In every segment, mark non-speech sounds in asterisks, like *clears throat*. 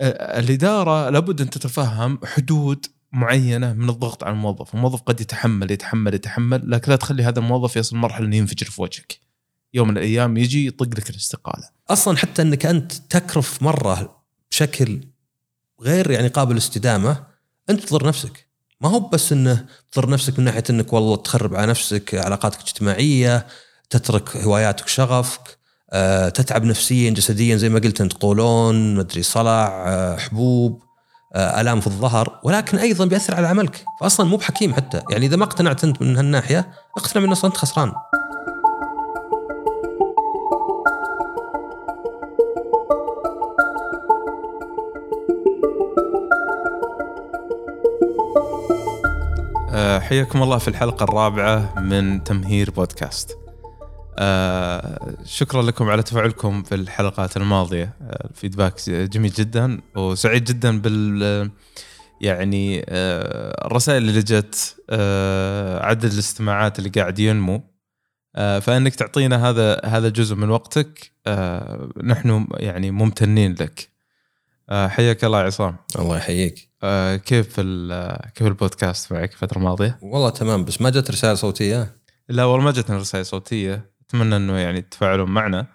الإدارة لابد أن تتفهم حدود معينة من الضغط على الموظف، الموظف قد يتحمل يتحمل يتحمل لكن لا تخلي هذا الموظف يصل مرحلة إنه ينفجر في وجهك. يوم من الأيام يجي يطق لك الاستقالة. أصلا حتى أنك أنت تكرف مرة بشكل غير يعني قابل استدامه أنت تضر نفسك ما هو بس إنه تضر نفسك من ناحية إنك والله تخرب على نفسك علاقاتك الاجتماعيه تترك هواياتك وشغفك أه، تتعب نفسيا جسديا زي ما قلت أنت قولون مدري صلع أه، حبوب أه، آلام في الظهر. ولكن أيضا بيأثر على عملك. فاصلا مو بحكيم حتى. يعني إذا ما اقتنعت أنت من هالناحية اقتنع من أصلا أنت خسران. حياكم الله في الحلقة الرابعة من تمهير بودكاست. آه شكرا لكم على تفاعلكم في الحلقات الماضية آه الفيدباك جميل جدا وسعيد جدا بال يعني آه الرسائل اللي جت آه عدد الاستماعات اللي قاعد ينمو فإنك تعطينا هذا هذا جزء من وقتك نحن يعني ممتنين لك. حياك الله عصام. الله يحييك. كيف كيف البودكاست معك الفترة الماضية؟ والله تمام بس ما جت رسالة صوتية؟ لا والله ما جتنا رسائل صوتية أتمنى إنه يعني تتفاعلون معنا.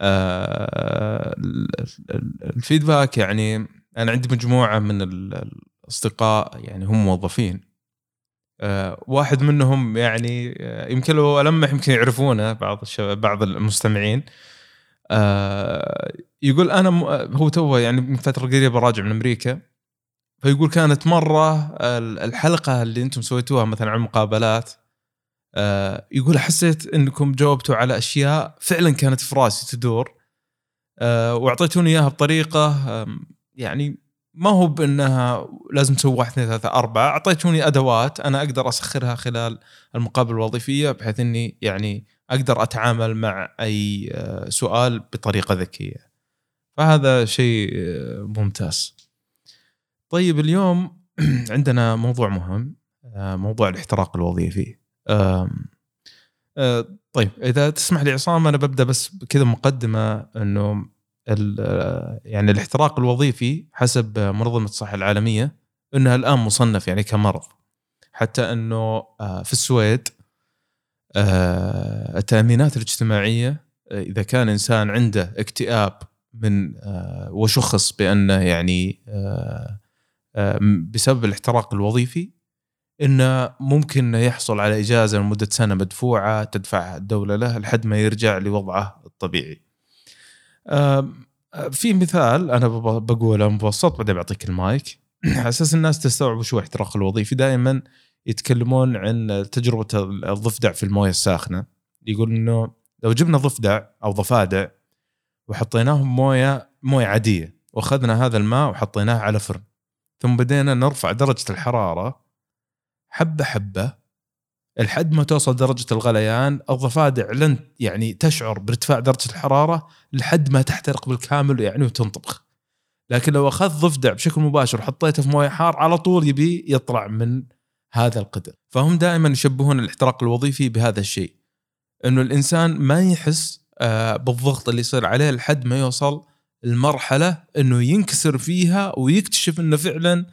آه الفيدباك يعني أنا عندي مجموعة من الأصدقاء يعني هم موظفين. آه واحد منهم يعني آه، يمكن لو ألمح يمكن يعرفونه بعض بعض المستمعين. يقول أنا هو تو يعني من فترة قريبة راجع من أمريكا فيقول كانت مرة الحلقة اللي أنتم سويتوها مثلا عن المقابلات آه، يقول حسيت إنكم جاوبتوا على أشياء فعلا كانت في راسي تدور آه، وأعطيتوني إياها بطريقة يعني ما هو بأنها لازم تسوي واحد اثنين ثلاثة أربعة، أعطيتوني أدوات أنا أقدر أسخرها خلال المقابلة الوظيفية بحيث إني يعني أقدر أتعامل مع أي آه، سؤال بطريقة ذكية. فهذا شيء ممتاز. طيب اليوم *clears throat* عندنا موضوع مهم موضوع الاحتراق الوظيفي طيب إذا تسمح لي عصام أنا ببدأ بس كذا مقدمة إنه يعني الاحتراق الوظيفي حسب منظمة الصحة العالمية انها الآن مصنف يعني كمرض. حتى إنه آه، في السويد التأمينات الاجتماعية إذا كان إنسان عنده اكتئاب من وشخص بأنه يعني بسبب الاحتراق الوظيفي انه ممكن يحصل على إجازة لمدة سنة مدفوعة تدفعها الدولة له لحد ما يرجع لوضعه الطبيعي. في مثال أنا بقوله مبسط بعدين بعطيك المايك. *clears throat* على أساس الناس تستوعب شو الاحتراق الوظيفي. دائما يتكلمون عن تجربة الضفدع في الموية الساخنة. يقول إنه لو جبنا ضفدع أو ضفادع وحطيناهم موية موية عادية وأخذنا هذا الماء وحطيناه على فرن ثم بدينا نرفع درجة الحرارة حبة حبة. لحد ما توصل درجة الغليان؟ الضفادع لن يعني تشعر بارتفاع درجة الحرارة. لحد ما تحترق بالكامل يعني وتنطبخ. لكن لو اخذت ضفدع بشكل مباشر وحطيته في موية حار على طول يبي يطلع من هذا القدر. فهم دائما يشبهون الاحتراق الوظيفي بهذا الشيء. إنه الإنسان ما يحس آه، بالضغط اللي يصير عليه. لحد ما يوصل المرحله إنه ينكسر فيها ويكتشف إنه فعلا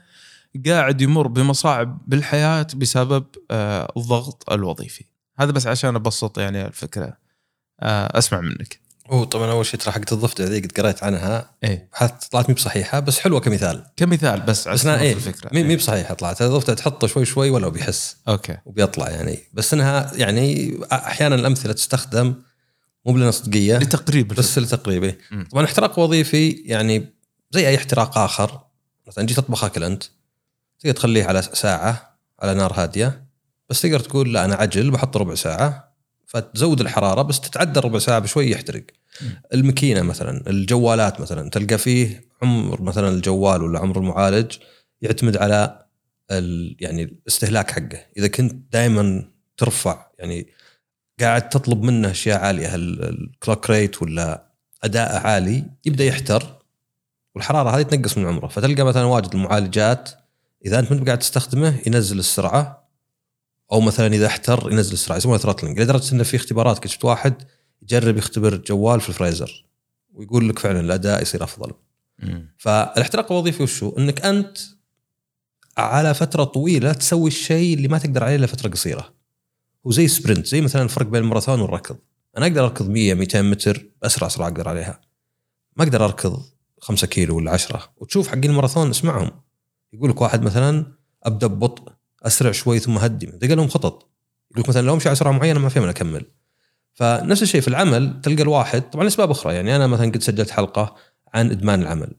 قاعد يمر بمصاعب بالحياة بسبب آه، الضغط الوظيفي. هذا بس عشان أبسط يعني الفكرة. آه، أسمع منك. هو طبعا أول شيء ترى حقت الضفدع ذي قد قريت عنها. إيه. طلعت مي بصحيحة بس حلوة كمثال. كمثال بس بس أنا إيه الفكرة. مي إيه؟ بصحيحة طلعت الضفدع تحطه شوي شوي ولا بيحس. okay. وبيطلع يعني. بس إنها يعني أحيانا الأمثلة تستخدم مو بلنا صدقيه لتقريب بس لتقريب إيه. طبعا احتراق وظيفي يعني زي أي احتراق آخر. مثلا جيت تطبخ أكل أنت. تقدر تخليه على ساعة على نار هادية بس تقدر تقول لا أنا عجل بحط ربع ساعة فتزود الحرارة بس تتعدى ربع ساعة بشوي يحترق. الماكينه مثلا الجوالات مثلا تلقى فيه عمر مثلا الجوال ولا عمر المعالج يعتمد على يعني الاستهلاك حقه. إذا كنت دائما ترفع يعني قاعد تطلب منه أشياء عالية ال clock rate ولا أداء عالي يبدأ يحتر والحرارة هذه تنقص من عمره. فتلقى مثلا واجد المعالجات إذا أنت ما قاعد تستخدمه ينزل السرعة أو مثلا إذا احتر ينزل السرعة يسمونه throttling لدرجة إنه في اختبارات شفت واحد يجرب يختبر جوال في الفريزر ويقول لك فعلا الأداء يصير أفضل فالاحتراق الوظيفي وشو؟ إنك أنت على فترة طويلة تسوي الشيء اللي ما تقدر عليه لفتره قصيرة. وزي سبرنت زي مثلا الفرق بين الماراثون والركض. أنا أقدر أركض 100 200 متر اسرع سرعة أقدر عليها. ما أقدر أركض 5 كيلو ولا 10 وتشوف حقين الماراثون اسمعهم يقول لك واحد مثلا أبدأ ببطء أسرع شوي ثم هدي تلقى لهم خطط. يقول لك مثلا لو أمشي على سرعة معينة ما في من أكمل. فنفس الشيء في العمل تلقى الواحد طبعا لأسباب أخرى يعني أنا مثلا قد سجلت حلقة عن إدمان العمل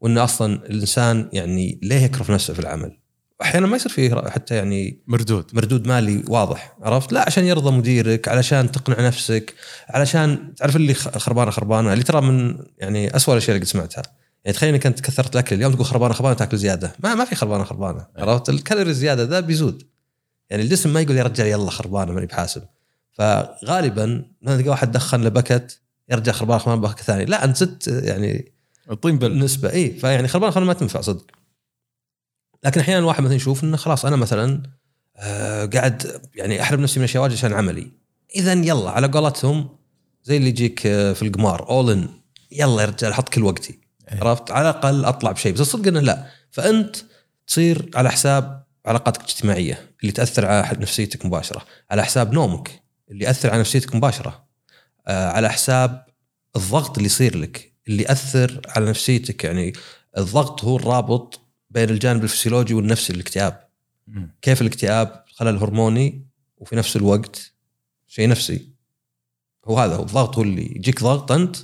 وإن أصلا الإنسان يعني ليه يكرف نفسه في العمل. أحيانا ما يصير فيه حتى يعني مردود. مردود مالي واضح عرفت؟ لا عشان يرضى مديرك علشان تقنع نفسك علشان تعرف اللي خربانة خربانة اللي ترى من يعني اسوء الأشياء اللي قد سمعتها. يعني تخيل إنك أنت كثرت الأكل اليوم تقول خربانة خربانة تأكل زيادة. ما ما في خربانة خربانة عرفت؟ الكالوري الزيادة ذا بيزود. يعني الجسم ما يقول يا رجال يلا خربانة ماني بحاسب. فغالبا ما تلقى واحد دخن لبكت يرجع خربانة خربانة بكت ثاني. لا أنت زدت يعني الطين بل. نسبة. اي فيعني خربانة خربانة ما تنفع صدق. لكن أحيانا الواحد مثلا يشوف إنه خلاص أنا مثلا آه قاعد يعني أحرم نفسي من اشياء واجد عشان عملي. اذا يلا على قولتهم زي اللي يجيك آه، في القمار اول ان يلا يا رجال أحط كل وقتي. إيه. عرفت؟ على الأقل أطلع بشيء. بس الصدق إنه لا. فأنت تصير على حساب علاقاتك الاجتماعية اللي تأثر على نفسيتك مباشرة. على حساب نومك اللي يأثر على نفسيتك مباشرة. آه على حساب الضغط اللي يصير لك اللي يأثر على نفسيتك. يعني الضغط هو الرابط بين الجانب الفسيولوجي والنفسي للاكتئاب كيف الاكتئاب خلل هرموني وفي نفس الوقت شيء نفسي. هو هذا هو الضغط هو اللي يجيك ضغط أنت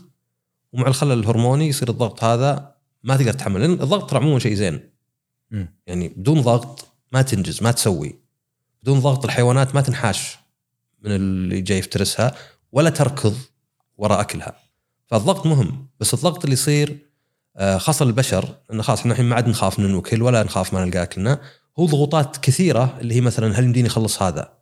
ومع الخلل الهرموني يصير الضغط هذا ما تقدر تتحمل لأن الضغط ترى عموما شيء زين. يعني بدون ضغط ما تنجز ما تسوي. بدون ضغط الحيوانات ما تنحاش من اللي جاي يفترسها ولا تركض وراء أكلها. فالضغط مهم بس الضغط اللي يصير آه، خاصة البشر انه خلاص إحنا الحين ما عاد نخاف ننوكل ولا نخاف ما نلقى أكلنا هو ضغوطات كثيرة اللي هي مثلا هل يمديني أخلص هذا؟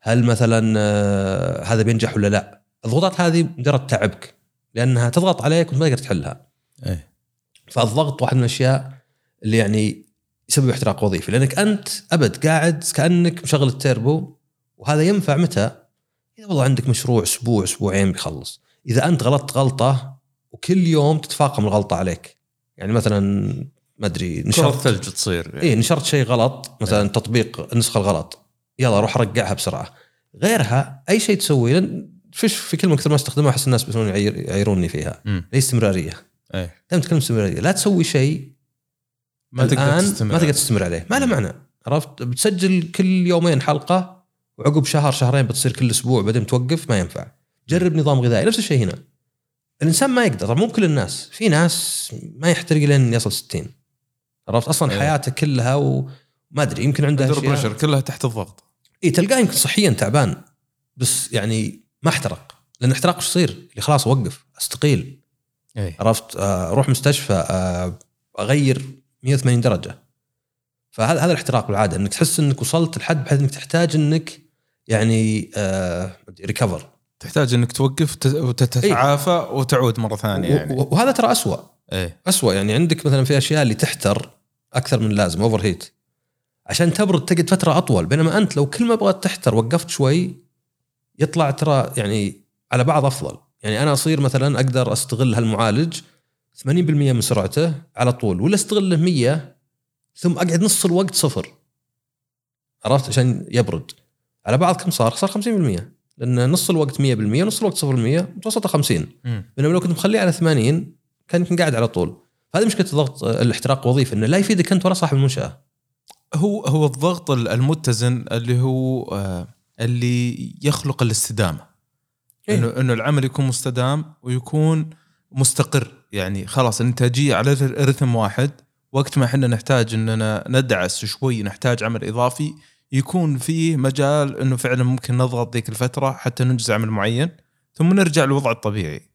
هل مثلا آه، هذا بينجح ولا لا؟ الضغوطات هذه مجرد تعبك. لأنها تضغط عليك وأنت ما تقدر تحلها. إيه فالضغط واحد من الأشياء اللي يعني يسبب احتراق وظيفي لأنك أنت أبد قاعد كأنك مشغل التيربو وهذا ينفع متى؟ إذا والله عندك مشروع أسبوع أسبوعين بيخلص. إذا أنت غلطت غلطة وكل يوم تتفاقم الغلطة عليك. يعني مثلا ما أدري نشرت ثلج تصير يعني. اي نشرت شيء غلط مثلا إيه. تطبيق النسخة الغلط يلا روح رقعها بسرعة غيرها أي شيء تسويه فيش في كلمة كثر ما أستخدمها أحس الناس يعير يعيروني فيها. هي استمرارية. إيه. دائما تتكلم استمرارية. لا تسوي شيء ما تقدر تستمر ما تقدر تستمر عليه. ما له معنى. عرفت؟ بتسجل كل يومين حلقة وعقب شهر شهرين بتصير كل أسبوع بعدين توقف ما ينفع. جرب نظام غذائي. نفس الشيء هنا. الإنسان ما يقدر. طبعا مو بكل الناس. في ناس ما يحترق لين يصل 60 عرفت؟ أصلا أيه. حياته كلها وما أدري يمكن عنده أشياء. كلها تحت الضغط. اي تلقاه يمكن صحيا تعبان. بس يعني ما احترق. لأن احتراق إيش يصير؟ اللي خلاص اوقف أستقيل. أي. عرفت؟ آه، أروح مستشفى آه، أغير 180 درجة. فهذا هذا الاحتراق بالعادة إنك تحس إنك وصلت لحد بحيث إنك تحتاج إنك يعني آه ريكفر تحتاج إنك توقف وتتعافى إيه؟ وتعود مرة ثانية يعني. وهذا ترى اسوء إيه اسوء يعني عندك مثلا في أشياء اللي تحتر أكثر من اللازم اوفر هيت عشان تبرد تقعد فترة أطول بينما أنت لو كل ما بغيت تحتر وقفت شوي يطلع ترى يعني على بعض أفضل. يعني أنا أصير مثلا أقدر أستغل هالمعالج 80% من سرعته على طول ولا أستغله 100 ثم أقعد نص الوقت صفر. عرفت؟ عشان يبرد. على بعض كم صار؟ صار 50% لأن نص الوقت 100% ونص الوقت 0% متوسطة 50 بينما لو كنت مخليه على 80 كان يمكن قاعد على طول. هذه مشكلة الضغط الاحتراق الوظيفي إنه لا يفيدك أنت ولا صاحب المنشأة. هو هو الضغط المتزن اللي هو آه، اللي يخلق الاستدامة إيه؟ إنه إنه العمل يكون مستدام ويكون مستقر يعني خلاص الانتاجيه على رتم واحد وقت ما إحنا نحتاج إننا ندعس شوي نحتاج عمل إضافي يكون فيه مجال إنه فعلا ممكن نضغط ذيك الفترة حتى ننجز عمل معين ثم نرجع للوضع الطبيعي.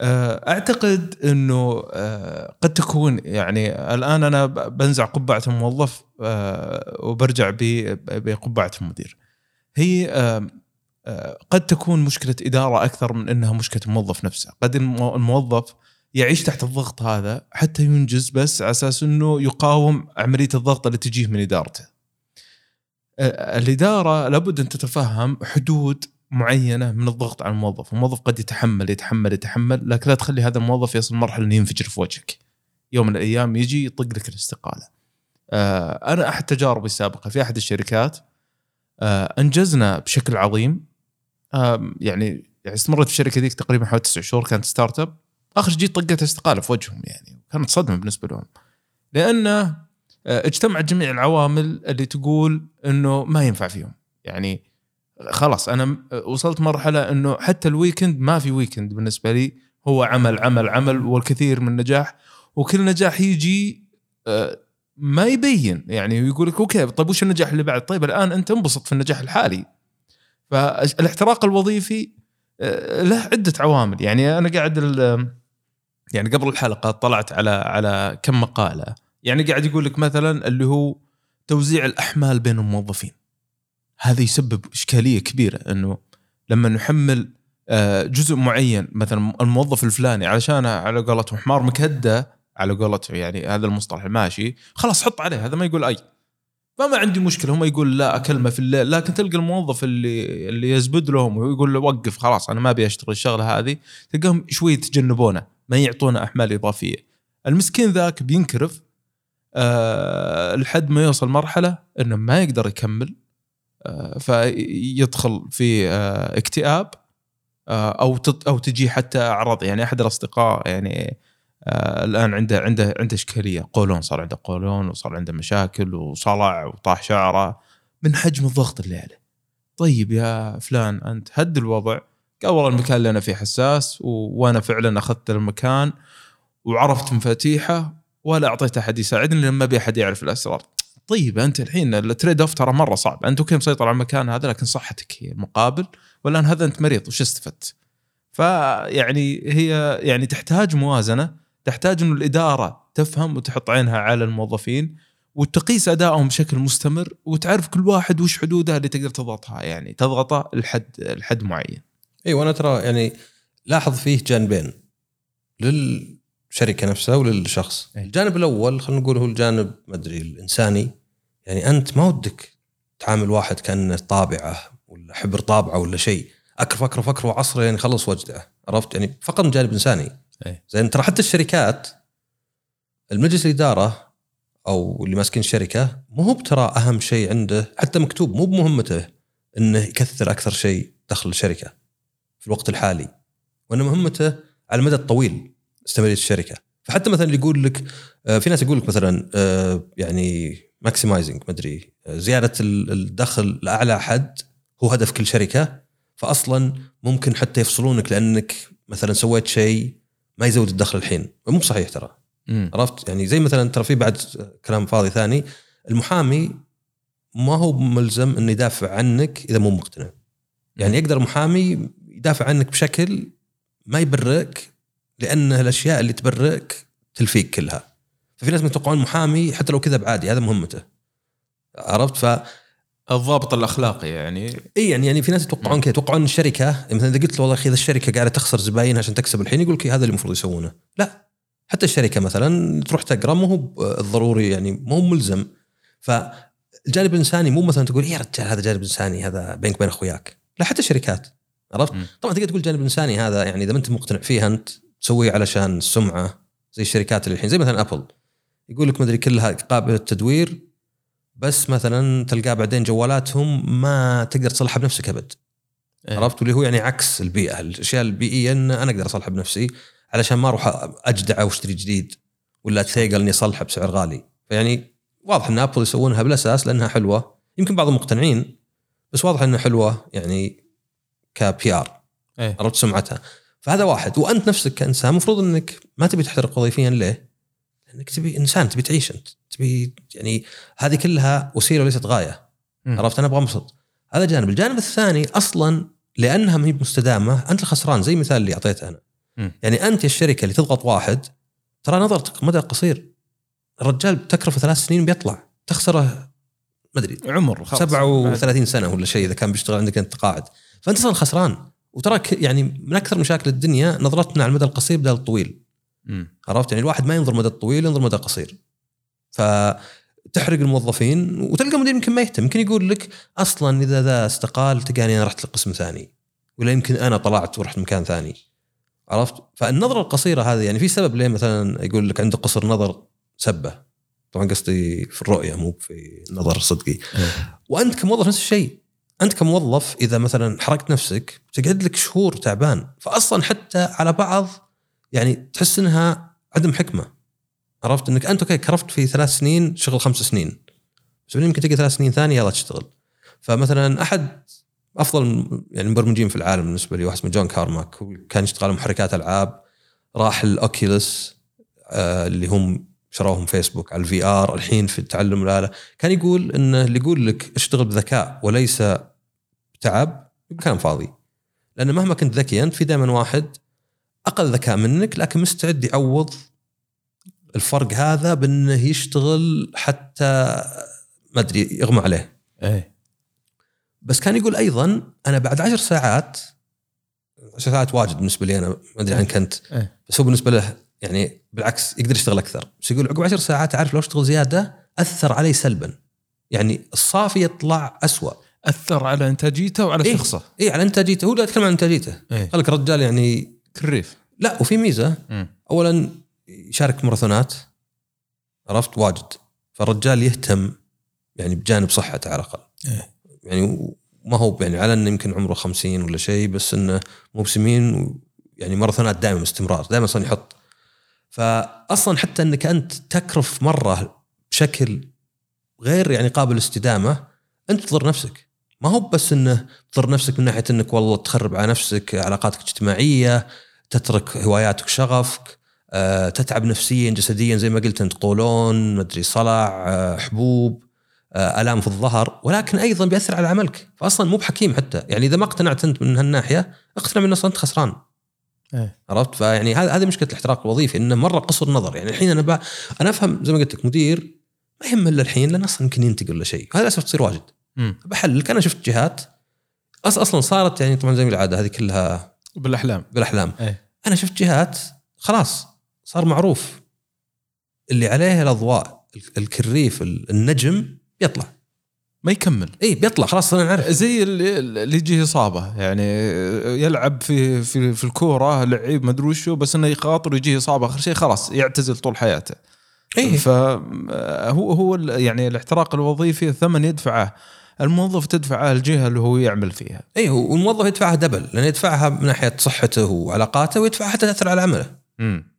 آه، أعتقد إنه آه، قد تكون يعني الآن أنا بنزع قبعة الموظف آه، وبرجع بقبعة المدير. هي قد تكون مشكلة إدارة أكثر من إنها مشكلة الموظف نفسه، قد الموظف يعيش تحت الضغط هذا حتى ينجز بس على أساس إنه يقاوم عملية الضغط اللي تجيه من إدارته. الإدارة لابد أن تتفهم حدود معينة من الضغط على الموظف، الموظف قد يتحمل يتحمل يتحمل لكن لا تخلي هذا الموظف يصل مرحلة إنه ينفجر في وجهك. يوم من الأيام يجي يطق لك الاستقالة. أنا أحد تجاربي السابقة في أحد الشركات أنجزنا بشكل عظيم. آه يعني يعني استمرت في الشركة ذيك تقريبا حوالي تسع شهور كانت ستارت أب. آخر شيء طقت استقاله في وجههم يعني كانت صدمة بالنسبة لهم. لأنه آه، اجتمعت جميع العوامل اللي تقول إنه ما ينفع فيهم. يعني خلاص أنا وصلت مرحلة إنه حتى ال weekend ما في weekend بالنسبة لي. هو عمل عمل عمل والكثير من النجاح وكل نجاح يجي آه، ما يبين يعني يقول لك okay طيب وش النجاح اللي بعد؟ طيب الآن أنت انبسط في النجاح الحالي. فالاحتراق الوظيفي آه، له عدة عوامل يعني أنا قاعد يعني قبل الحلقة طلعت على على كم مقالة يعني قاعد يقول لك مثلا اللي هو توزيع الأحمال بين الموظفين. هذا يسبب إشكالية كبيرة إنه لما نحمل آه، جزء معين مثلا الموظف الفلاني علشان على قولتهم حمار مكدة على قولتهم يعني هذا المصطلح الماشي خلاص حط عليه هذا ما يقول أي. فما عندي مشكلة هم يقول لا أكلمه في الليل لكن تلقى الموظف اللي اللي يزبد لهم ويقول له وقف خلاص أنا ما أبي أشتغل الشغلة هذه تلقاهم شوي يتجنبونه ما يعطونه أحمال إضافية. المسكين ذاك بينكرف أه لحد ما يوصل مرحلة إنه ما يقدر يكمل أه فيدخل في أه اكتئاب أه أو أو تجي حتى أعراض يعني أحد الأصدقاء يعني آه الآن عنده عنده عنده إشكالية. قولون صار عنده قولون وصار عنده مشاكل وصلع وطاح شعره. من حجم الضغط اللي عليه. طيب يا فلان أنت هد الوضع. قال والله المكان اللي أنا فيه حساس و... وأنا فعلا أخذت المكان وعرفت مفاتيحه ولا أعطيت أحد يساعدني لأن ما أبي أحد يعرف الأسرار. طيب أنت الحين ال trade off ترى مرة صعب، أنت okay مسيطر على المكان هذا؟ لكن صحتك هي المقابل والآن هذا أنت مريض وش استفدت؟ فيعني هي يعني تحتاج موازنة. تحتاج إنه الإدارة تفهم وتحط عينها على الموظفين وتقيس أدائهم بشكل مستمر وتعرف كل واحد وش حدوده اللي تقدر تضغطها يعني تضغطه لحد لحد معين. إي وأنا ترى يعني لاحظ فيه جانبين للشركة نفسها وللشخص أي. الجانب الأول خلينا نقول هو الجانب ما أدري الإنساني يعني أنت ما ودك تعامل واحد كأنه طابعه ولا حبر طابعه ولا شيء أكرف أكرف أكرف وعصره يعني خلص وجده عرفت يعني فقط من جانب إنساني. زين ترى حتى الشركات المجلس الإدارة أو اللي ماسكين الشركة مو هو ترى أهم شيء عنده حتى مكتوب مو بمهمته إنه يكثر أكثر شيء دخل الشركة في الوقت الحالي وإن مهمته على المدى الطويل استمرارية الشركة. فحتى مثلا اللي يقول لك آه، في ناس يقول لك مثلا آه، يعني ماكسمايزنج ما أدري آه، زيادة ال- الدخل لأعلى حد هو هدف كل شركة فاصلا ممكن حتى يفصلونك لأنك مثلا سويت شيء ما يزود الدخل الحين. مو بصحيح ترى. عرفت؟ يعني زي مثلا ترى في بعد كلام فاضي ثاني. المحامي ما هو ملزم إنه يدافع عنك إذا مو مقتنع. يعني يقدر المحامي يدافع عنك بشكل ما يبرئك لأن الأشياء اللي تبرئك تلفيك كلها. ففي ناس يتوقعون المحامي حتى لو كذب عادي هذا مهمته. عرفت؟ ف الضابط الأخلاقي يعني. إي يعني يعني في ناس يتوقعون كذا يتوقعون الشركة مثلا إذا قلت له والله أخي إذا الشركة قاعدة تخسر زباين عشان تكسب الحين يقول لك هذا اللي المفروض يسوونه. لا. حتى الشركة مثلا تروح تقرأ مو هو الضروري يعني مو هو ملزم. فالجانب الإنساني مو مثلا تقول يا رجال هذا جانب إنساني هذا بينك وبين أخوياك. لا حتى الشركات عرفت. طبعا تقدر تقول الجانب الإنساني هذا يعني إذا ما أنت مقتنع فيه أنت تسويه علشان السمعة زي الشركات اللي الحين زي مثلا ابل يقول لك مدري كلها قابلة للتدوير بس مثلا تلقاه بعدين جوالاتهم ما تقدر تصلحها بنفسك أبد. إيه. عرفت؟ واللي هو يعني عكس البيئة. الأشياء البيئية إن أنا أقدر اصلحها بنفسي علشان ما أروح اجدع وأشتري جديد ولا اتثقل إني اصلحها بسعر غالي. فيعني واضح إن أبل يسوونها بالأساس لأنها حلوة. يمكن بعضهم مقتنعين بس واضح إنها حلوة يعني كبي ار إيه. عرفت سمعتها؟ فهذا واحد. وأنت نفسك كإنسان المفروض إنك ما تبي تحترق وظيفيا ليه؟ لانك تبي إنسان تبي تعيش أنت تبي يعني هذه كلها وسيلة وليست غاية. مم. عرفت؟ أنا أبغى انبسط هذا جانب. الجانب الثاني أصلا لأنها ما هي مستدامة أنت الخسران زي المثال اللي أعطيته أنا. مم. يعني أنت الشركة اللي تضغط واحد ترى نظرتك مدى قصير. الرجال بتكرفه ثلاث سنين بيطلع. تخسره ما أدري عمر خلاص. 37 سنة ولا شيء إذا كان بيشتغل عندك أنت تقاعد فأنت أصلا خسران. وترى يعني من أكثر مشاكل الدنيا نظرتنا على المدى القصير بدل الطويل. مم. عرفت؟ يعني الواحد ما ينظر مدى الطويل ينظر مدى القصير فتحرق الموظفين وتلقى مدير يمكن ما يهتم. يمكن يقول لك أصلا إذا ذا استقال تلقاني أنا رحت لقسم ثاني ولا يمكن أنا طلعت ورحت مكان ثاني. عرفت؟ فالنظرة القصيرة هذه يعني في سبب ليه مثلا يقول لك عنده قصر نظر سبة؟ طبعا قصدي في الرؤية مو في النظر صدقي. وأنت كموظف نفس الشيء. أنت كموظف إذا مثلا حرقت نفسك تقعد لك شهور تعبان. فاصلا حتى على بعض يعني تحس إنها عدم حكمة. عرفت؟ إنك أنت okay كرفت في ثلاث سنين شغل خمس سنين. بس يمكن تلقى ثلاث سنين ثانية يلا تشتغل. فمثلا أحد أفضل يعني المبرمجين في العالم بالنسبة لي واحد اسمه جون كارماك. كان يشتغل محركات ألعاب. راح ال Oculus آه اللي هم شروهم فيسبوك على ال VR. الحين في تعلم الاله كان يقول إنه اللي يقول لك اشتغل بذكاء وليس تعب كلام فاضي. لأن مهما كنت ذكي انت في دائما واحد أقل ذكاء منك لكن مستعد يعوض الفرق هذا بأنه يشتغل حتى ما أدري يغمى عليه. إيه. بس كان يقول أيضا أنا بعد عشر ساعات عشر ساعات واجد بالنسبة لي أنا ما أدري عنك انت إيه. بس هو بالنسبة له يعني بالعكس يقدر يشتغل أكثر. بس يقول عقب عشر ساعات عارف لو أشتغل زيادة أثر علي سلبا. يعني الصافي يطلع أسوأ. أثر على إنتاجيته وعلى إيه. شخصه. اي على إنتاجيته. هو لا يتكلم عن إنتاجيته. إيه. قال لك الرجال يعني كريف. لا وفي ميزة. مم. اولا يشارك ماراثونات. عرفت؟ واجد. فالرجال يهتم يعني بجانب صحته على الأقل. إيه. يعني ما هو يعني على إنه يمكن عمره 50 ولا شيء بس إنه مو بسمين. و- يعني ماراثونات دائما باستمرار دائما أصلا يحط. فاصلا حتى إنك أنت تكرف مرة بشكل غير يعني قابل للاستدامة أنت تضر نفسك. ما هو بس إنه تضر نفسك من ناحية إنك والله تخرب على نفسك علاقاتك الاجتماعيه تترك هواياتك وشغفك آه، تتعب نفسيا جسديا زي ما قلت أنت قولون مدري صلع آه، حبوب آه، آلام في الظهر ولكن أيضا بيأثر على عملك. فاصلا مو بحكيم حتى. يعني إذا ما اقتنعت أنت من هالناحية اقتنع من أصلا أنت خسران. إيه. عرفت؟ فيعني هذا هذه مشكلة الاحتراق الوظيفي إنه مرة قصر نظر. يعني الحين أنا بقى أنا أفهم زي ما قلت لك مدير ما يهم إلا الحين لأن أصلا يمكن ينتقل ولا شيء. هذا للأسف تصير واجد. بحللك أنا شفت جهات. أص أصلا صارت يعني طبعا زي العاده هذه كلها بالأحلام. بالأحلام. إيه. أنا شفت جهات خلاص صار معروف. اللي عليه الأضواء ال- الكريف ال- النجم بيطلع. ما يكمل. اي بيطلع خلاص أنا نعرف. زي اللي اللي يجيه إصابة يعني يلعب في في في الكورة لعيب ما أدري وشو بس إنه يخاطر ويجيه إصابة آخر شيء خلاص يعتزل طول حياته. اي فهو هو يعني الاحتراق الوظيفي ثمن يدفعه. الموظف تدفعه الجهه اللي هو يعمل فيها. اي والموظف يدفعها دبل لأن يدفعها من ناحية صحته وعلاقاته ويدفعها حتى تأثر على عمله. مم.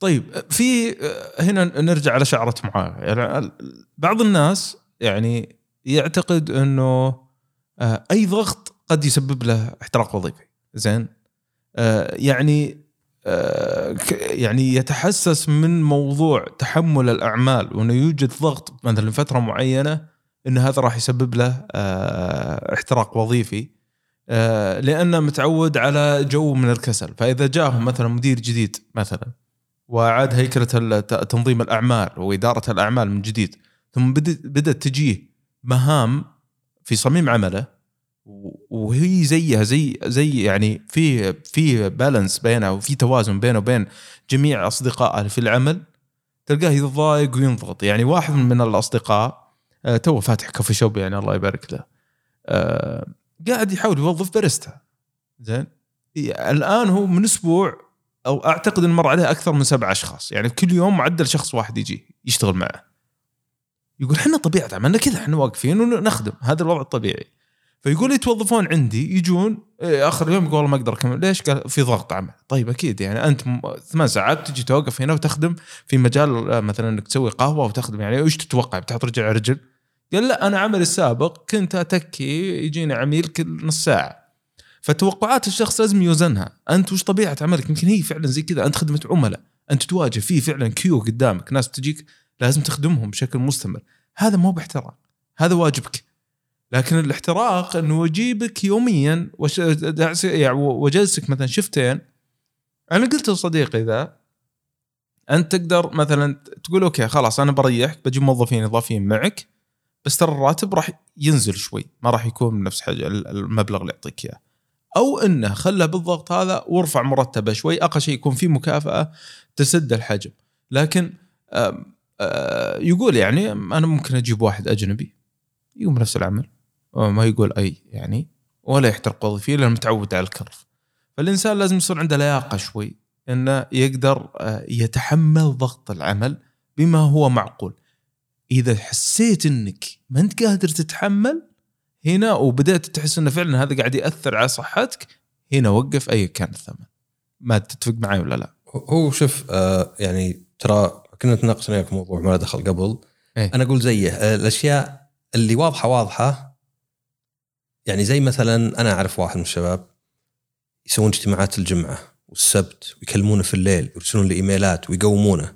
طيب في هنا نرجع على شعرة معاويه يعني بعض الناس يعني يعتقد إنه آه، أي ضغط قد يسبب له احتراق وظيفي. زين؟ آه، يعني آه، يعني يتحسس من موضوع تحمل الأعمال وإنه يوجد ضغط مثلا لفتره معينة إن هذا راح يسبب له آه، احتراق وظيفي آه، لأنه متعود على جو من الكسل. فإذا جاهم مثلا مدير جديد مثلا واعاد هيكلة تنظيم الأعمال وإدارة الأعمال من جديد ثم بدأت تجيه مهام في صميم عمله وهي زيها زي زي يعني في في balance بينها وفي توازن بينه وبين جميع اصدقائه في العمل تلقاه يتضايق وينضغط. يعني واحد من الأصدقاء تو فاتح coffee shop يعني الله يبارك له. آه، قاعد يحاول يوظف باريستا. زين؟ الآن هو من أسبوع أو أعتقد إن مر عليه أكثر من سبع أشخاص. يعني كل يوم معدل شخص واحد يجي يشتغل معه. يقول إحنا طبيعة عملنا كذا إحنا واقفين ونخدم. هذا الوضع الطبيعي. فيقول يتوظفون عندي يجون إيه، آخر اليوم يقول والله ما أقدر أكمل. ليش؟ قال في ضغط عمل. طيب أكيد يعني أنت ثمان ساعات تجي توقف هنا وتخدم في مجال آه، مثلا إنك تسوي قهوة وتخدم. يعني إيش تتوقع؟ بتحط رجل على رجل؟ قال لا أنا عملي السابق كنت أتكي يجيني عميل كل نص ساعة. فتوقعات الشخص لازم يوزنها. أنت وش طبيعة عملك؟ يمكن هي فعلا زي كذا. أنت خدمة عملاء. أنت تواجه في فعلا queue قدامك. ناس تجيك لازم تخدمهم بشكل مستمر. هذا مو باحتراق. هذا واجبك. لكن الاحتراق إنه أجيبك يوميا يعني وأجلسك مثلا shift ين. أنا قلت لصديقي ذا أنت تقدر مثلا تقول okay خلاص أنا بريحك بجيب موظفين إضافيين معك بس ترى الراتب راح ينزل شوي ما راح يكون بنفس حاجة المبلغ اللي يعطيك إياه. أو إنه خله بالضغط هذا وارفع مرتبه شوي أقل شيء يكون في مكافأة تسد الحجم. لكن آه، يقول يعني أنا ممكن أجيب واحد أجنبي يقوم نفس العمل. ما يقول أي يعني ولا يحترق وظيفي لأنه متعود على الكرف. فالإنسان لازم يصير عنده لياقة شوي إنه يقدر آه، يتحمل ضغط العمل بما هو معقول. إذا حسيت إنك ما أنت قادر تتحمل هنا وبدأت تحس إنه فعلا هذا قاعد يأثر على صحتك هنا وقف أي كان الثمن. ما تتفق معي ولا لا؟ هو شوف آه يعني ترى كنا نتناقش في موضوع ما دخل قبل. إيه. أنا أقول زيه آه الأشياء اللي واضحة واضحة يعني زي مثلا أنا أعرف واحد من الشباب يسوون اجتماعات الجمعة والسبت ويكلمونه في الليل ويرسلون له إيميلات ويقومونه.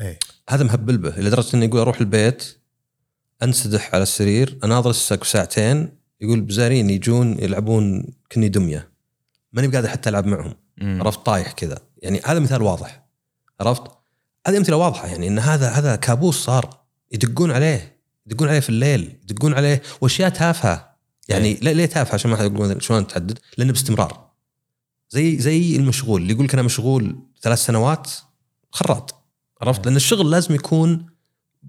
إيه. هذا مهبل به لدرجة إنه يقول أروح البيت أنسدح على السرير اناظر السقف ساعتين يقول بزارين يجون يلعبون كني دمية. ماني بقادر حتى ألعب معهم. عرفت طايح كذا. يعني هذا مثال واضح. عرفت؟ هذه أمثلة واضحة يعني إن هذا هذا كابوس صار. يدقون عليه يدقون عليه في الليل يدقون عليه. وأشياء تافهة. يعني ليه ليه تافهه عشان ما حد يقولون شلون تحدد لأنه باستمرار. زي زي المشغول اللي يقول لك أنا مشغول ثلاث سنوات خراط عرفت؟ لأن الشغل لازم يكون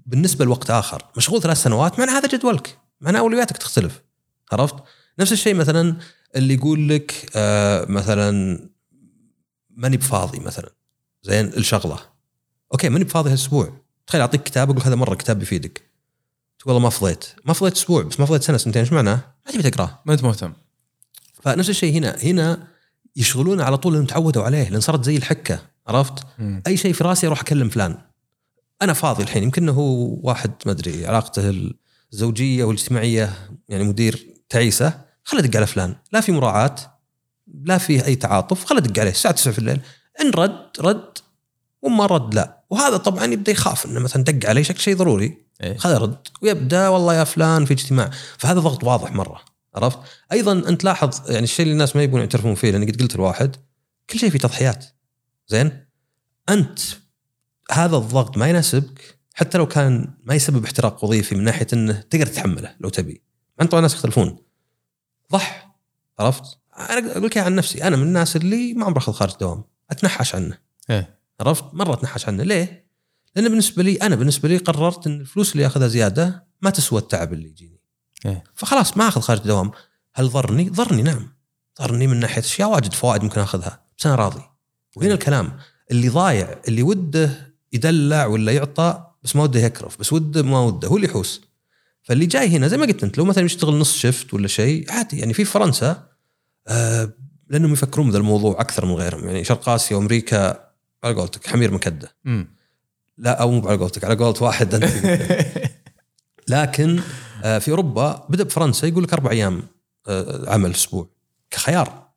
بالنسبة لوقت آخر. مشغول ثلاث سنوات معنى هذا جدولك. معنى أولوياتك تختلف. عرفت؟ نفس الشيء مثلا اللي يقول لك آه مثلا ماني بفاضي مثلا. زين الشغلة. أوكي ماني بفاضي هالأسبوع. تخيل أعطيك كتاب أقول هذا مرة كتاب بيفيدك. تقول والله ما فضيت. ما فضيت أسبوع بس ما فضيت سنة سنتين. إيش معناه؟ ما تبي تقراه ما أنت مهتم. فنفس الشيء هنا هنا يشغلون على طول لانهم تعودوا عليه لأن صارت زي الحكة عرفت؟ مم. أي شيء في رأسي أروح أكلم فلان. أنا فاضي الحين. يمكن هو واحد ما أدري علاقته الزوجية والاجتماعية يعني مدير تعيسة خله ادق على فلان. لا في مراعاة لا فيه أي تعاطف خله ادق عليه. الساعة 9 في الليل. إن رد رد وما رد لا. وهذا طبعا يبدأ يخاف إنه مثلا دق عليه شكل شيء ضروري. إيه. خذ رد ويبدأ والله يا فلان في اجتماع. فهذا ضغط واضح مرة عرفت؟ أيضا أنت لاحظ يعني الشيء اللي الناس ما يبون يعترفون فيه لأني قد قلت الواحد كل شيء فيه تضحيات. زين؟ أنت هذا الضغط ما يناسبك حتى لو كان ما يسبب احتراق وظيفي من ناحية إنه تقدر تتحمله لو تبي. انت طبعا الناس يختلفون. ضح عرفت؟ أنا أقول لك عن نفسي. أنا من الناس اللي ما عمري أخذ خارج الدوام أتنحش عنه. إيه. عرفت؟ مرة أتنحش عنه. ليه؟ لأن بالنسبة لي أنا بالنسبة لي قررت إن الفلوس اللي أخذها زيادة ما تسوى التعب اللي يجيني. إيه. فخلاص ما أخذ خارج الدوام هل ضرني؟ ضرني نعم. ضرني من ناحية أشياء واجد فوائد ممكن أخذها بس أنا راضي. وهنا الكلام اللي ضايع اللي وده يدلع ولا يعطى بس ما وده يكرف بس وده ما وده هو اللي يحوس. فاللي جاي هنا زي ما قلت أنت لو مثلا يشتغل نص شفت ولا شيء عادي. يعني في فرنسا آه لأنهم يفكرون بهذا الموضوع أكثر من غيرهم. يعني شرق آسيا وأمريكا على قولتك حمير مكدة. مم. لا أو مو على قولتك على قولة واحد. أنت. *laughs* لكن آه، في أوروبا بدأ بفرنسا يقول لك أربع أيام آه، عمل أسبوع كخيار.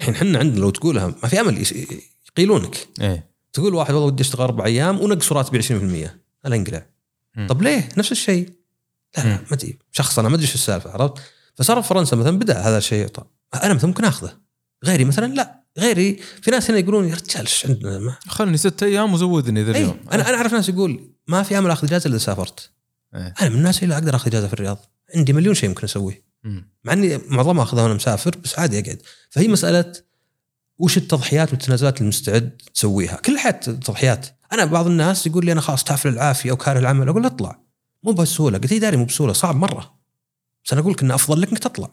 الحين إحنا عندنا لو تقولها ما في أمل يقيلونك. إيه. تقول واحد والله ودي أشتغل أربع أيام ونقص راتبي 20% أنا انقلع. طب ليه؟ نفس الشيء. لا لا. ما أدري شخص أنا ما أدري إيش السالفة عرفت؟ فصار في فرنسا مثلا بدأ هذا الشيء أنا مثلا ممكن آخذه. غيري مثلا لا غيري في ناس هنا يقولون يا رجال إيش عندنا؟ ما خلني ست أيام وزودني ذا اي اليوم. أنا أنا أعرف ناس يقول ما في امل اخذ إجازة إلا اذا سافرت. إيه. أنا من الناس اللي أقدر آخذ إجازة في الرياض. عندي مليون شيء ممكن أسويه. مع إني معظمها آخذها وأنا مسافر بس عادي أقعد. فهي مسألة وش التضحيات والتنازلات اللي مستعد تسويها؟ كل حياة تضحيات. أنا بعض الناس يقول لي أنا خلاص تعرف العافيه أو كاره العمل أقول اطلع. مو بهالسهولة. قلت لي داري مو بسهولة صعب مرة. بس أنا أقول لك إنه أفضل لك إنك تطلع.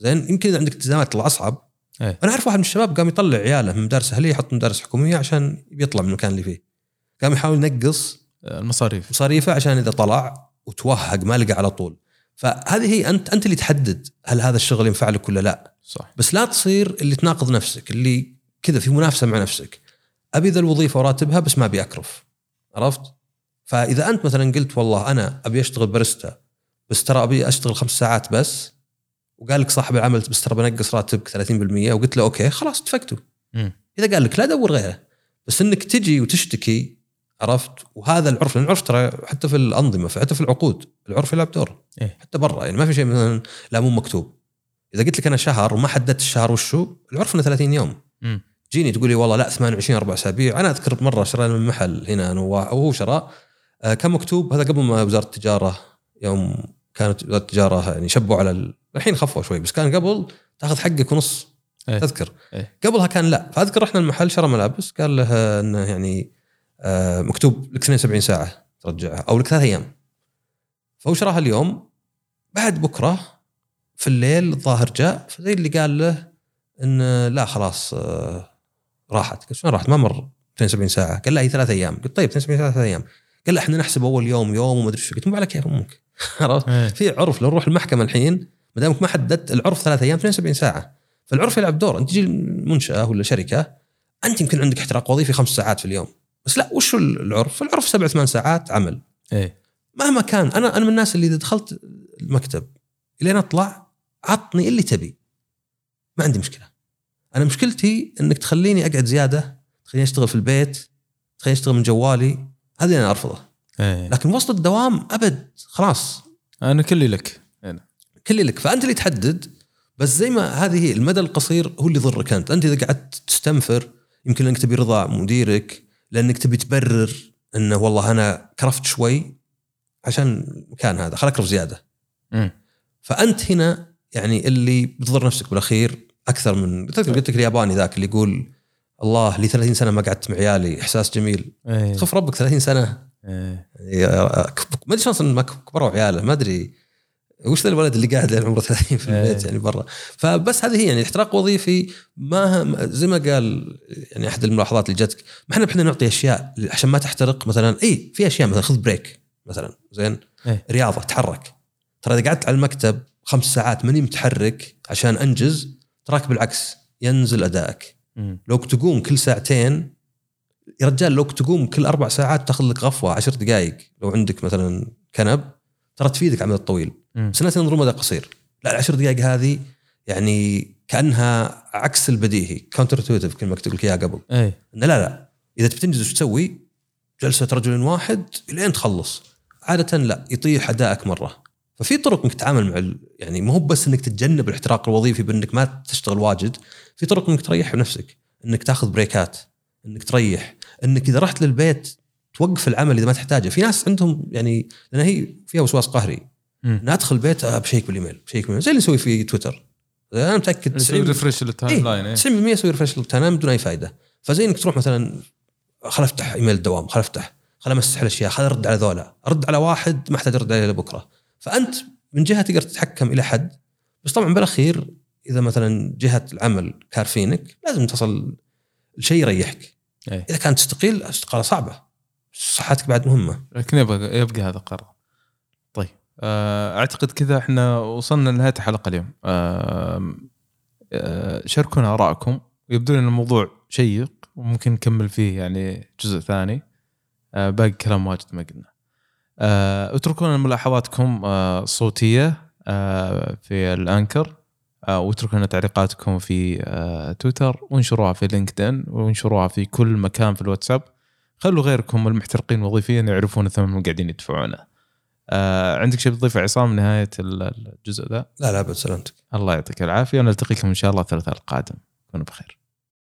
زين يمكن إذا عندك التزامات تطلع أصعب. إيه. أنا أعرف واحد من الشباب قام يطلع عياله من مدارس أهلية يحط مدارس حكومية عشان يطلع من المكان اللي فيه. قام يحاول ينقص المصاريف. مصاريفه عشان إذا طلع وتوهق ما لقى على طول. فهذه هي أنت أنت اللي تحدد هل هذا الشغل ينفع لك ولا لا. صح. بس لا تصير اللي تناقض نفسك اللي كذا في منافسة مع نفسك. أبي ذا الوظيفة وراتبها بس ما أبي أكرف. عرفت؟ فإذا أنت مثلا قلت والله أنا أبي أشتغل باريستا بس ترى أبي أشتغل خمس ساعات بس وقال لك صاحب العمل بس ترى بنقص راتبك 30% وقلت له okay خلاص اتفقتوا. إذا قال لك لا دور غيره بس إنك تجي وتشتكي عرفت وهذا العرف لأن العرف ترى حتى في الأنظمة حتى في العقود العرف يلعب دور إيه. حتى برا يعني ما في شيء مثلا لا مو مكتوب إذا قلت لك أنا شهر وما حددت الشهر وشو العرف إنه 30 يوم مم. جيني تقول لي والله لا 28 أربع أسابيع أنا أذكر مرة شرينا من محل هنا أنا وهو شراء آه، كان مكتوب هذا قبل ما وزارة التجارة يوم كانت وزارة التجارة يعني شبوا على. الحين خفوا شوي بس كان قبل تاخذ حقك ونص إيه. تذكر. إيه. قبلها كان لا فأذكر رحنا المحل شرى ملابس قال له إنه يعني آه، مكتوب لك 72 ساعة ترجعها أو لك ثلاث أيام. فهو شراها اليوم بعد بكرة في الليل الظاهر جاء فزي اللي قال له ان لا خلاص آه، راحت. قلت شلون راحت؟ ما مر 72 ساعة. قال لا هي ثلاث أيام. قلت طيب 72 ساعة ثلاث أيام. قال لا إحنا نحسب أول يوم يوم وما أدري شو. قلت مو على كيف أمك عرفت. في عرف لو نروح المحكمة الحين ما دامك ما حددت العرف ثلاث أيام 72 ساعة. فالعرف يلعب دور. أنت تجي المنشأة ولا شركة أنت يمكن عندك احتراق وظيفي خمس ساعات في اليوم. بس لا وش العرف؟ العرف سبع ثمان ساعات عمل. إيه. مهما كان أنا أنا من الناس اللي إذا دخلت المكتب إلين أطلع عطني اللي تبي. ما عندي مشكلة. أنا مشكلتي إنك تخليني أقعد زيادة تخليني أشتغل في البيت تخليني أشتغل من جوالي. هذه أنا ارفضه إيه. لكن وسط الدوام أبد خلاص. أنا كلي لك. هنا كل لك فأنت اللي تحدد بس زي ما هذه هي المدى القصير هو اللي يضرك أنت. أنت إذا قعدت تستنفر يمكن انك تبي رضا مديرك لأنك تبي تبرر إنه والله أنا كرفت شوي عشان المكان هذا خلك اكرف زيادة. مم. فأنت هنا يعني اللي بتضر نفسك بالأخير أكثر من تذكر قلت لك الياباني ذاك اللي يقول الله لي 30 سنة ما قعدت مع عيالي. إحساس جميل. إيه. خف ربك 30 سنة. إيه. يعني ما أدري شلون ما كبروا عياله ما أدري. وش ذا الولد اللي قاعد لين عمره 30 في البيت إيه. يعني برا فبس هذه هي يعني احتراق وظيفي ما زي ما قال يعني أحد الملاحظات اللي جتك ما إحنا إحنا نعطي أشياء عشان ما تحترق مثلا اي في أشياء مثلا خذ break مثلا زين إيه. رياضة تحرك ترى إذا قعدت على المكتب خمس ساعات ماني متحرك عشان أنجز تراك بالعكس ينزل أدائك. لو تقوم كل ساعتين يا رجال لو تقوم كل أربع ساعات تاخذ لك غفوة عشر دقائق لو عندك مثلا كنب ترى تفيدك على المدى الطويل. بس الناس ينظرون مدى قصير. لا العشر دقائق هذه يعني كأنها عكس البديهي counterintuitive كلمه قلت لك إياها قبل. إنه لا لا. إذا تبي تنجز وش تسوي؟ جلسة رجل واحد لين تخلص. عادة لا يطيح أدائك مرة. ففي طرق إنك تتعامل مع ال- يعني مو بس إنك تتجنب الاحتراق الوظيفي بإنك ما تشتغل واجد. في طرق إنك تريح نفسك إنك تاخذ break ات إنك تريح. إنك إذا رحت للبيت توقف العمل إذا ما تحتاجه. في ناس عندهم يعني لأن هي فيها وسواس قهري. أنا أدخل البيت بشيك بالإيميل بشيك بالإيميل. زي اللي يسوي في تويتر. أنا متأكد يسوي 90 refresh لل timeline إيه. إيه 90% يسوي refresh لل time بدون أي فائده فزي إنك تروح مثلا خل أفتح إيميل الدوام خل أفتح خل أمسح الأشياء خل أرد على ذولا. أرد على واحد ما احتاج ارد عليه لبكره فأنت من جهة تقدر تتحكم إلى حد. بس طبعا بالأخير إذا مثلا جهة العمل كارفينك لازم تصل لشيء يريحك. إيه. إذا كانت تستقيل استقاله صعبة. صحتك بعد مهمة. لكن يبقى يبقى هذا القرار طيب آه، أعتقد كذا إحنا وصلنا لنهاية الحلقة اليوم. آه، شاركونا آرائكم. يبدو لنا الموضوع شيق وممكن نكمل فيه يعني جزء ثاني. آه، باقي كلام واجد ما قلنا. اتركوا لنا ملاحظاتكم الصوتية في الأنكر. واتركوا لنا تعليقاتكم في تويتر. وانشروها في لينكدين. وانشروها في كل مكان في الواتساب. خلوا غيركم المحترقين وظيفيا يعرفون الثمن اللي قاعدين يدفعونه. آه عندك شيء بتضيفه عصام نهاية ال- الجزء ذا؟ لا لا أبد سلامتك الله يعطيك العافية ونلتقيكم إن شاء الله الثلاثاء القادم. كونوا بخير.